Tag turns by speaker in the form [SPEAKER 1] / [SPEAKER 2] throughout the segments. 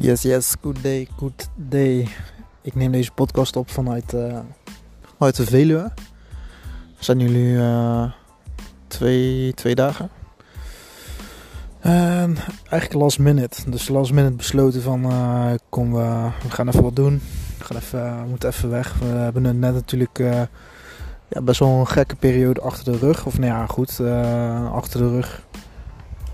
[SPEAKER 1] Yes, yes, good day, good day. Ik neem deze podcast op vanuit, uh, vanuit de Veluwe. We zijn jullie uh, twee, twee dagen. En eigenlijk last minute. Dus last minute besloten van uh, kom, we, we gaan even wat doen. We, gaan even, we moeten even weg. We hebben net natuurlijk ja, best wel een gekke periode achter de rug. Of nou ja, goed, achter de rug.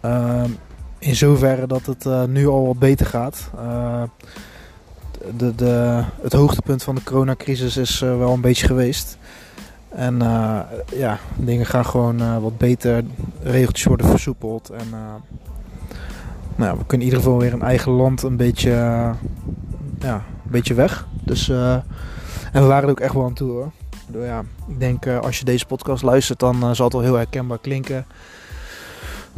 [SPEAKER 1] Ehm, in zoverre dat het uh, nu al wat beter gaat. Uh, de, de, het hoogtepunt van de coronacrisis is uh, wel een beetje geweest. En ja, dingen gaan gewoon wat beter. Regeltjes worden versoepeld. En nou, we kunnen in ieder geval weer in eigen land een beetje, ja, een beetje weg. Dus, en we waren er ook echt wel aan toe hoor. Ja, ik denk als je deze podcast luistert, dan zal het wel heel herkenbaar klinken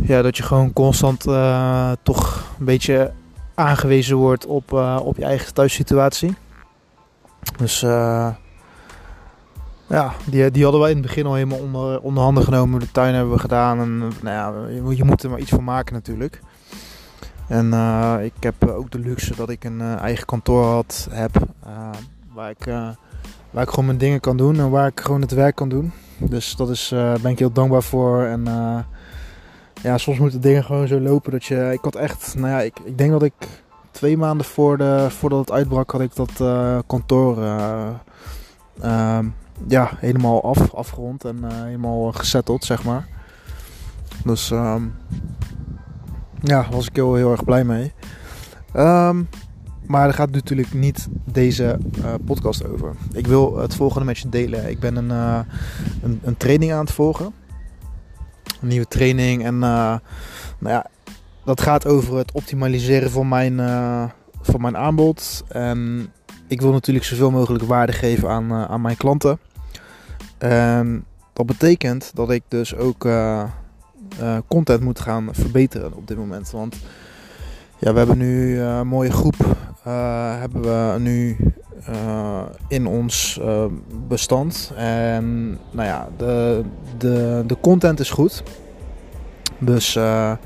[SPEAKER 1] ja, dat je gewoon constant uh, toch een beetje aangewezen wordt op, uh, op je eigen thuissituatie. Dus uh, ja, die, die hadden wij in het begin al helemaal onder, onder handen genomen. De tuin hebben we gedaan. En nou ja, je, je moet er maar iets van maken natuurlijk. En ik heb ook de luxe dat ik een eigen kantoor had, heb. waar, ik, waar ik gewoon mijn dingen kan doen en waar ik gewoon het werk kan doen. Dus dat is, ben ik heel dankbaar voor. En ja, soms moeten dingen gewoon zo lopen dat je. Ik had echt, nou ja, ik, ik denk dat ik twee maanden voor de, voordat het uitbrak, had ik dat uh, kantoor uh, uh, ja, helemaal af, afgerond en eh, helemaal gesetteld, zeg maar. Dus ehm, ja, was ik heel, heel erg blij mee. Um, maar daar gaat natuurlijk niet deze podcast over. Ik wil het volgende met je delen. Ik ben een, een, een training aan het volgen een nieuwe training. En uh, nou ja, dat gaat over het optimaliseren van mijn, uh, van mijn aanbod. En ik wil natuurlijk zoveel mogelijk waarde geven aan, uh, aan mijn klanten. En dat betekent dat ik dus ook content moet gaan verbeteren op dit moment. Want ja, we hebben nu een mooie groep. hebben we nu uh, in ons bestand. En nou ja, de, de, de content is goed. Dus de,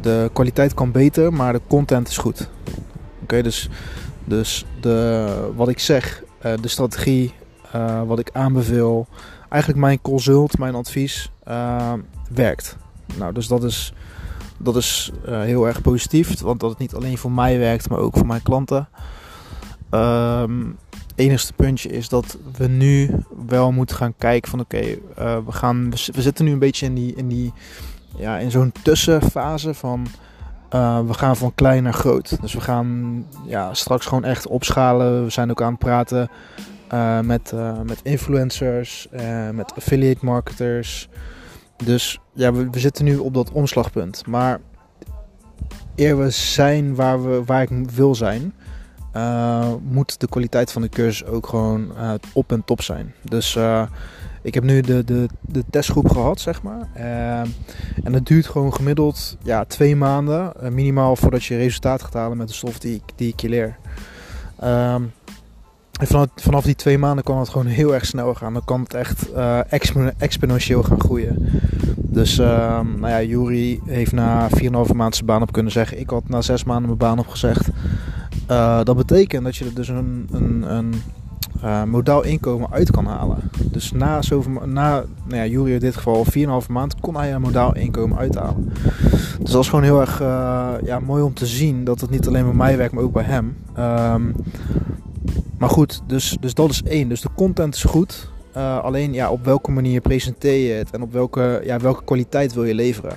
[SPEAKER 1] de kwaliteit kan beter, maar de content is goed. Oké, dus, dus de, wat ik zeg, de strategie, wat ik aanbeveel, eigenlijk mijn consult, mijn advies, werkt. Nou, dus dat is, dat is heel erg positief, want dat het niet alleen voor mij werkt, maar ook voor mijn klanten. Um, enigste puntje is dat we nu wel moeten gaan kijken van oké, uh, we gaan we, zitten nu een beetje in die in die ja in zo'n tussenfase van uh, we gaan van klein naar groot. Dus we gaan ja, straks gewoon echt opschalen. We zijn ook aan het praten met, met influencers, met affiliate marketers. Dus ja, we, zitten nu op dat omslagpunt. Maar eer we zijn waar, we, waar ik wil zijn, uh, moet de kwaliteit van de cursus ook gewoon uh, op en top zijn. Dus uh, ik heb nu de, de, de testgroep gehad, zeg maar. en het duurt gewoon gemiddeld ja, twee maanden minimaal voordat je resultaat gaat halen met de stof die, die ik je leer. Ehm, en vanaf, vanaf die twee maanden kan het gewoon heel erg snel gaan. Dan kan het echt exponentieel gaan groeien. Dus ehm, nou ja, Jury heeft na 4,5 maanden zijn baan op kunnen zeggen. Ik had na 6 maanden mijn baan opgezegd. Uh, dat betekent dat je er dus een, een, een uh, modaal inkomen uit kan halen. Dus na, zoveel, na nou ja, Jury in dit geval 4,5 maand kon hij een modaal inkomen uithalen. Dus dat is gewoon heel erg ja, mooi om te zien dat het niet alleen bij mij werkt, maar ook bij hem. Um, maar goed, dus, dus dat is één. Dus de content is goed. Uh, alleen ja, op welke manier presenteer je het en op welke, ja, welke kwaliteit wil je leveren.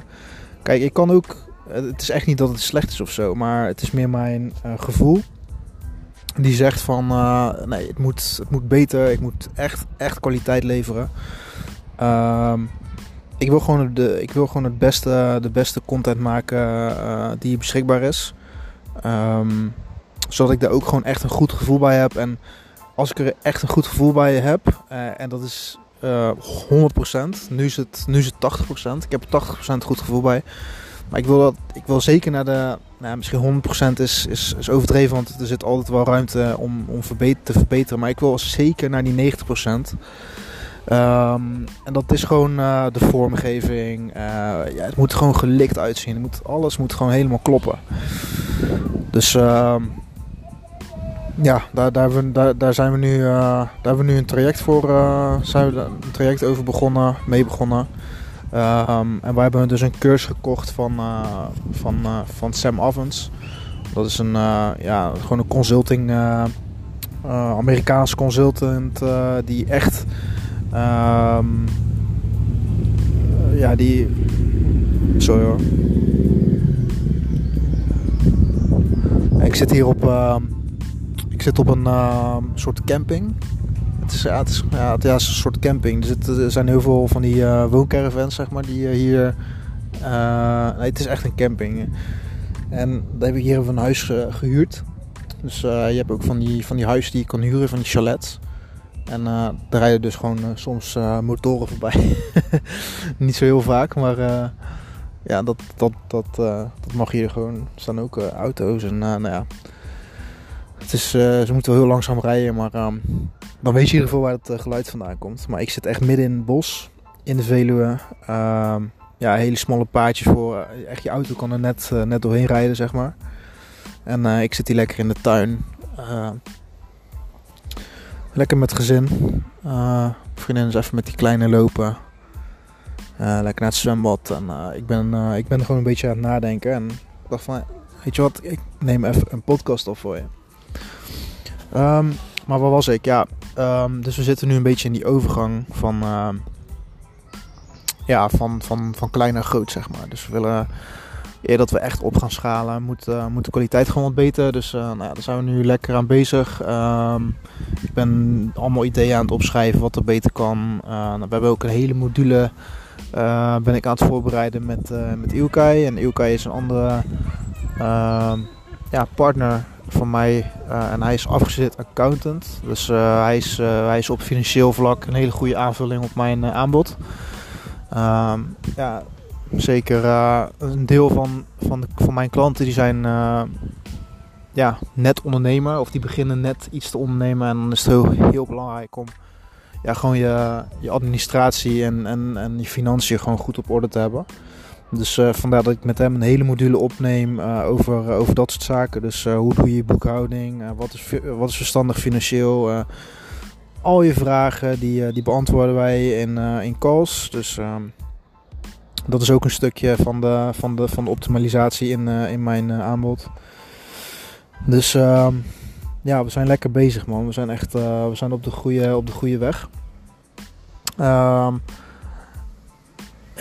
[SPEAKER 1] Kijk, ik kan ook het is echt niet dat het slecht is of zo, maar het is meer mijn uh, gevoel. Die zegt van nee, het moet, het moet beter. Ik moet echt, echt kwaliteit leveren. Um, ik, wil gewoon de, ik wil gewoon het beste, de beste content maken die beschikbaar is. Um, zodat ik daar ook gewoon echt een goed gevoel bij heb. En als ik er echt een goed gevoel bij heb, en dat is 100%, nu is, het, nu is het 80%. Ik heb er 80% goed gevoel bij. Maar ik wil, dat, ik wil zeker naar de, nou, misschien 100% is, is, is overdreven, want er zit altijd wel ruimte om, om te verbeteren. Maar ik wil zeker naar die 90%. Um, ehm, en dat is gewoon uh, de vormgeving. Ja, het moet gewoon gelikt uitzien. Het moet, alles moet gewoon helemaal kloppen. Dus ehm, ja, daar, daar, we, daar, zijn we nu, uh, daar hebben we nu een traject voor, uh, zijn we een traject over begonnen, mee begonnen. Um, en wij hebben dus een cursus gekocht van, uh, van, van Sam Ovens. Dat is een, ja, gewoon een consulting, Amerikaanse consultant die echt, um, ja, die, sorry hoor. Ik zit hier op, ik zit op een uh, soort camping. Het is, ja, het is, ja, het, is een soort camping. Er, er zijn heel veel van die uh, wooncaravans, zeg maar, die uh, hier... nee, het is echt een camping. En daar heb ik hier een huis gehuurd. Dus je hebt ook van die, van die huizen die je kan huren, van die chalets. En daar rijden dus gewoon soms motoren voorbij. Niet zo heel vaak, maar ja, dat, dat, dat, dat mag hier gewoon. Er staan ook auto's en nou ja... Het is, uh, ze moeten wel heel langzaam rijden, maar um, dan weet je in ieder geval waar het uh, geluid vandaan komt. Maar ik zit echt midden in het bos, in de Veluwe. Uh, ja, hele smalle paadjes voor. Eh, echt je auto kan er net, net doorheen rijden, zeg maar. En ik zit hier lekker in de tuin. lekker met gezin. vriendin is even met die kleine lopen. lekker naar het zwembad. En ik, ben, ik ben gewoon een beetje aan het nadenken. En ik dacht van, weet je wat, ik neem even een podcast op voor je. Um, maar waar was ik? Ja, um, dus we zitten nu een beetje in die overgang van, uh, ja, van, van, van klein naar groot, zeg maar. Dus we willen, eer dat we echt op gaan schalen, moet, uh, moet de kwaliteit gewoon wat beter. Dus uh, nou ja, daar zijn we nu lekker aan bezig. Ik ben allemaal ideeën aan het opschrijven wat er beter kan. Nou, we hebben ook een hele module ben ik aan het voorbereiden met, met Ilkay. En Ilkay is een andere ja, partner van mij. Uh, en hij is afgezet accountant. Dus uh, hij, is, uh, hij is op financieel vlak een hele goede aanvulling op mijn aanbod. Ehm, ja, zeker een deel van, van, de, van mijn klanten die zijn ja, net ondernemer. Of die beginnen net iets te ondernemen. En dan is het heel, heel belangrijk om ja, gewoon je, je administratie en, en, en je financiën gewoon goed op orde te hebben. Dus uh, vandaar dat ik met hem een hele module opneem uh, over, uh, over dat soort zaken. Dus hoe doe je je boekhouding? wat, is, wat is verstandig financieel? al je vragen die, die beantwoorden wij in, in calls. Dus ehm, dat is ook een stukje van de, van de, van de optimalisatie in, in mijn aanbod. Dus ehm, ja, we zijn lekker bezig man. We zijn echt we zijn op, de goede, op de goede weg. Um,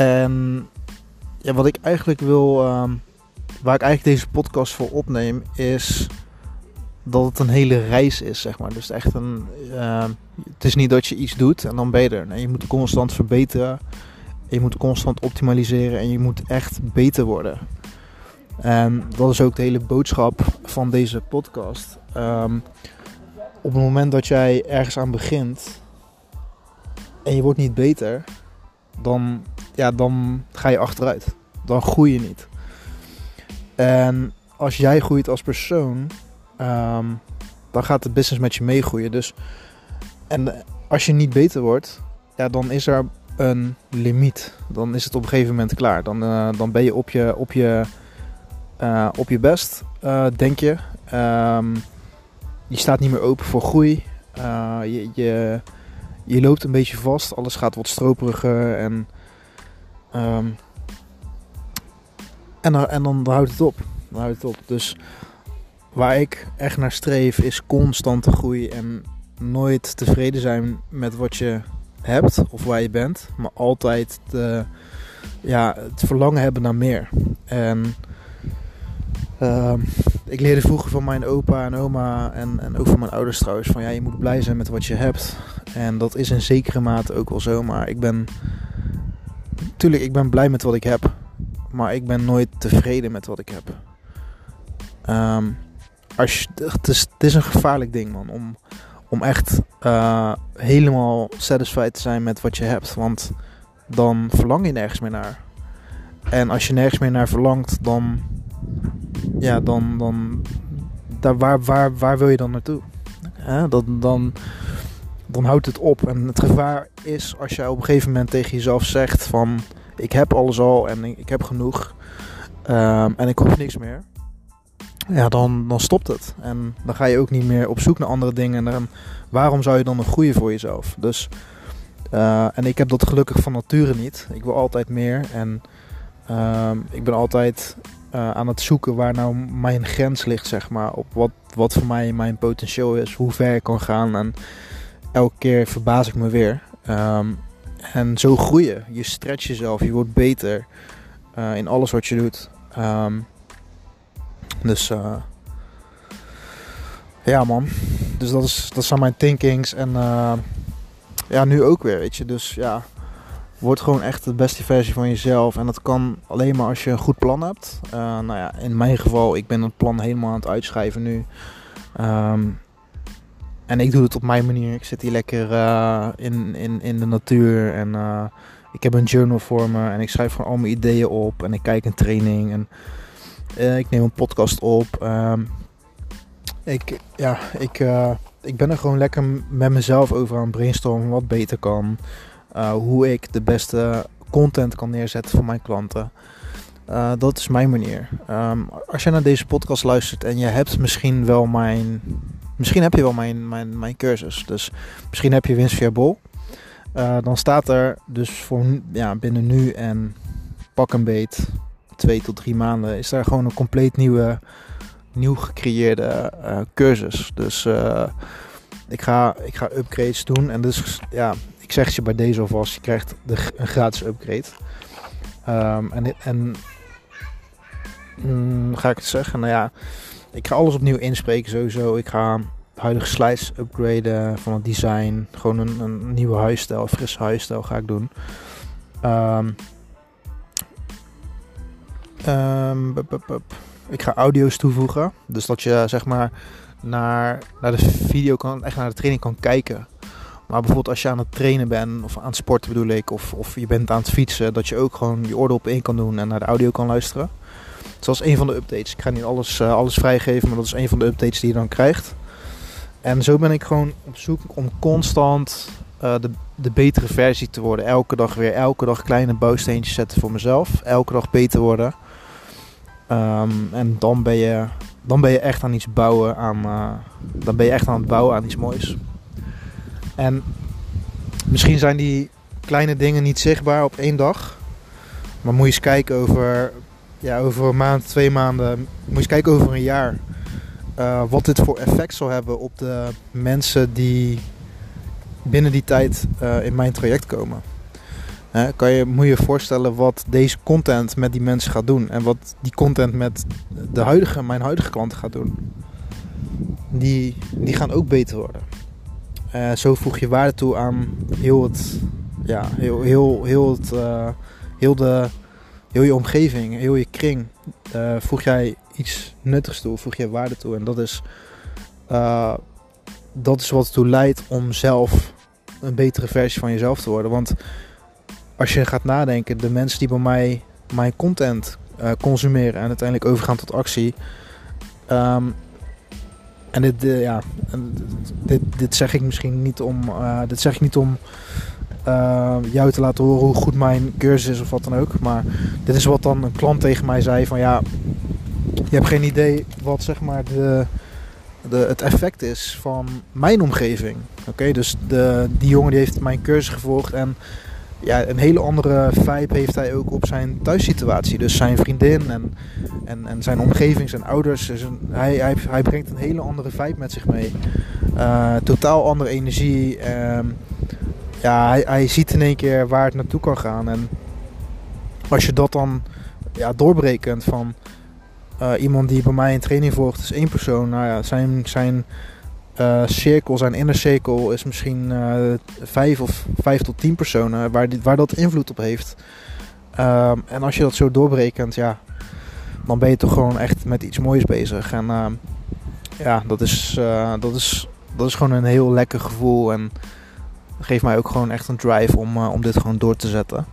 [SPEAKER 1] en ja, wat ik eigenlijk wil, ehm, waar ik eigenlijk deze podcast voor opneem, is dat het een hele reis is, zeg maar. Dus echt een, ehm, het is niet dat je iets doet en dan ben je er. Nee, je moet constant verbeteren, je moet constant optimaliseren en je moet echt beter worden. En dat is ook de hele boodschap van deze podcast. Ehm, op het moment dat jij ergens aan begint en je wordt niet beter, dan ja, dan ga je achteruit. Dan groei je niet. En als jij groeit als persoon, ehm, dan gaat de business met je meegroeien. Dus, en als je niet beter wordt, ja, dan is er een limiet. Dan is het op een gegeven moment klaar. Dan, uh, dan ben je op je, op je, uh, op je best, uh, denk je. Um, je staat niet meer open voor groei. je, je, je loopt een beetje vast. Alles gaat wat stroperiger en Um, en, en dan houdt het op. Dan houdt het op. Dus waar ik echt naar streef is constante groei en nooit tevreden zijn met wat je hebt of waar je bent, maar altijd ja, het verlangen hebben naar meer. En uh, ik leerde vroeger van mijn opa en oma en, en ook van mijn ouders trouwens van ja, je moet blij zijn met wat je hebt. En dat is in zekere mate ook wel zo, maar ik ben tuurlijk, ik ben blij met wat ik heb. Maar ik ben nooit tevreden met wat ik heb. Um, als je, het, is, het is een gevaarlijk ding, man. Om, om echt uh, helemaal satisfied te zijn met wat je hebt. Want dan verlang je nergens meer naar. En als je nergens meer naar verlangt, dan. Ja, dan. dan daar, waar, waar, waar wil je dan naartoe? Dan, dan, dan houdt het op. En het gevaar is als je op een gegeven moment tegen jezelf zegt van ik heb alles al en ik, heb genoeg um, en ik hoef niks meer. ja, dan, dan stopt het. En dan ga je ook niet meer op zoek naar andere dingen. En waarom zou je dan nog groeien voor jezelf? Dus, uh, en ik heb dat gelukkig van nature niet. Ik wil altijd meer. En uh, ik ben altijd uh, aan het zoeken waar nou mijn grens ligt, zeg maar. Op wat, wat voor mij mijn potentieel is, hoe ver ik kan gaan. En elke keer verbaas ik me weer. Um, en zo groeien. Je stretch jezelf, je wordt beter uh, in alles wat je doet. Um, dus uh, ja, man. Dus dat, is, dat zijn mijn thinkings. En uh, ja, nu ook weer, weet je. Dus ja, word gewoon echt de beste versie van jezelf. En dat kan alleen maar als je een goed plan hebt. Nou ja, in mijn geval, ik ben het plan helemaal aan het uitschrijven nu. Um, en ik doe het op mijn manier. Ik zit hier lekker uh, in, in, in de natuur. En uh, ik heb een journal voor me. En ik schrijf gewoon al mijn ideeën op. En ik kijk een training. En uh, ik neem een podcast op. Um, ik, ja, ik, ik ben er gewoon lekker met mezelf over aan brainstormen. Wat beter kan. hoe ik de beste content kan neerzetten voor mijn klanten. Dat is mijn manier. Um, als je naar deze podcast luistert en je hebt misschien wel mijn Misschien heb je wel mijn, mijn, mijn cursus. Dus misschien heb je winst via Bol. Uh, dan staat er dus voor ja, binnen nu en pak een beet twee tot drie maanden is daar gewoon een compleet nieuwe, nieuw gecreëerde uh, cursus. Dus uh, ik, ga, ik ga upgrades doen. En dus ja, ik zeg je bij deze alvast, je krijgt de, een gratis upgrade. Um, en en mm, ga ik het zeggen? Nou ja, ik ga alles opnieuw inspreken sowieso. Ik ga huidige slides upgraden van het design. Gewoon een, een nieuwe huisstijl, frisse huisstijl ga ik doen. Bup, bup. Ik ga audio's toevoegen. Dus dat je zeg maar naar, naar de video kan, echt naar de training kan kijken. Maar bijvoorbeeld als je aan het trainen bent, of aan het sporten bedoel ik, of, of je bent aan het fietsen, dat je ook gewoon je oordeel op één kan doen en naar de audio kan luisteren. Dat is een van de updates. Ik ga niet alles, uh, alles vrijgeven, maar dat is een van de updates die je dan krijgt. En zo ben ik gewoon op zoek om constant uh, de, de betere versie te worden. Elke dag weer, elke dag kleine bouwsteentjes zetten voor mezelf. Elke dag beter worden. Um, en dan ben, je, dan ben je echt aan iets bouwen aan. Uh, dan ben je echt aan het bouwen aan iets moois. En misschien zijn die kleine dingen niet zichtbaar op één dag. Maar moet je eens kijken over, ja, over een maand, twee maanden. Moet je kijken over een jaar. Uh, wat dit voor effect zal hebben op de mensen die binnen die tijd uh, in mijn traject komen. Uh, kan je, moet je voorstellen wat deze content met die mensen gaat doen. En wat die content met de huidige, mijn huidige klanten gaat doen. Die, die gaan ook beter worden. zo voeg je waarde toe aan heel het, ja, heel, heel, heel, het, heel, de, heel je omgeving, heel je kring. voeg jij iets nuttigs toe, voeg je waarde toe. En dat is, uh, dat is wat ertoe leidt om zelf een betere versie van jezelf te worden. Want als je gaat nadenken, de mensen die bij mij mijn content uh, consumeren en uiteindelijk overgaan tot actie. Um, en dit, ja, dit, dit zeg ik misschien niet om, dit zeg ik niet om uh, jou te laten horen hoe goed mijn cursus is of wat dan ook. Maar dit is wat dan een klant tegen mij zei van ja, je hebt geen idee wat zeg maar de, de, het effect is van mijn omgeving. Oké, dus de, die jongen die heeft mijn cursus gevolgd en ja, een hele andere vibe heeft hij ook op zijn thuissituatie. Dus zijn vriendin en, en, en zijn omgeving, zijn ouders. Dus hij, hij, hij brengt een hele andere vibe met zich mee. Uh, totaal andere energie. Uh, ja, hij, ziet in één keer waar het naartoe kan gaan. En als je dat dan ja, doorbrekent van uh, iemand die bij mij een training volgt is één persoon. Nou ja, zijn, zijn uh, cirkel, zijn inner cirkel is misschien uh, vijf of vijf tot tien personen waar, dit, waar dat invloed op heeft. Uh, en als je dat zo doorbrekent, ja, dan ben je toch gewoon echt met iets moois bezig. En ehm, ja, dat is, dat, is, dat is gewoon een heel lekker gevoel. En geeft mij ook gewoon echt een drive om, om dit gewoon door te zetten.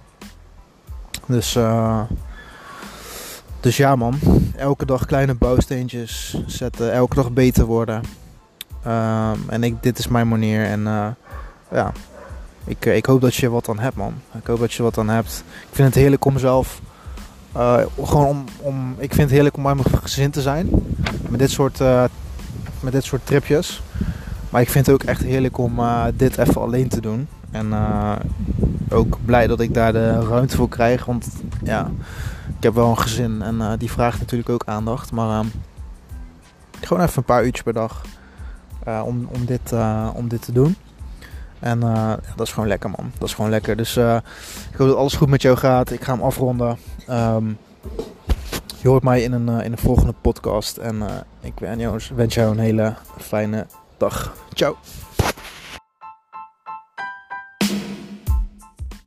[SPEAKER 1] Dus dus ja man, elke dag kleine bouwsteentjes zetten, elke dag beter worden. Um, en ik, dit is mijn manier en uh, ja, ik, ik hoop dat je wat aan hebt man. Ik hoop dat je wat aan hebt. Ik vind het heerlijk om mezelf, uh, gewoon om, om, ik vind het heerlijk om bij mijn gezin te zijn. met dit soort, met dit soort tripjes. Maar ik vind het ook echt heerlijk om dit even alleen te doen. En ook blij dat ik daar de ruimte voor krijg. Want ja, ik heb wel een gezin en die vraagt natuurlijk ook aandacht. Maar ehm, gewoon even een paar uurtjes per dag om, om, dit, om dit te doen. En uh, dat is gewoon lekker, man. Dat is gewoon lekker. Dus ik hoop dat alles goed met jou gaat. Ik ga hem afronden. Um, je hoort mij in een, in een volgende podcast. En ik wens jou, wens jou een hele fijne dag. Ciao.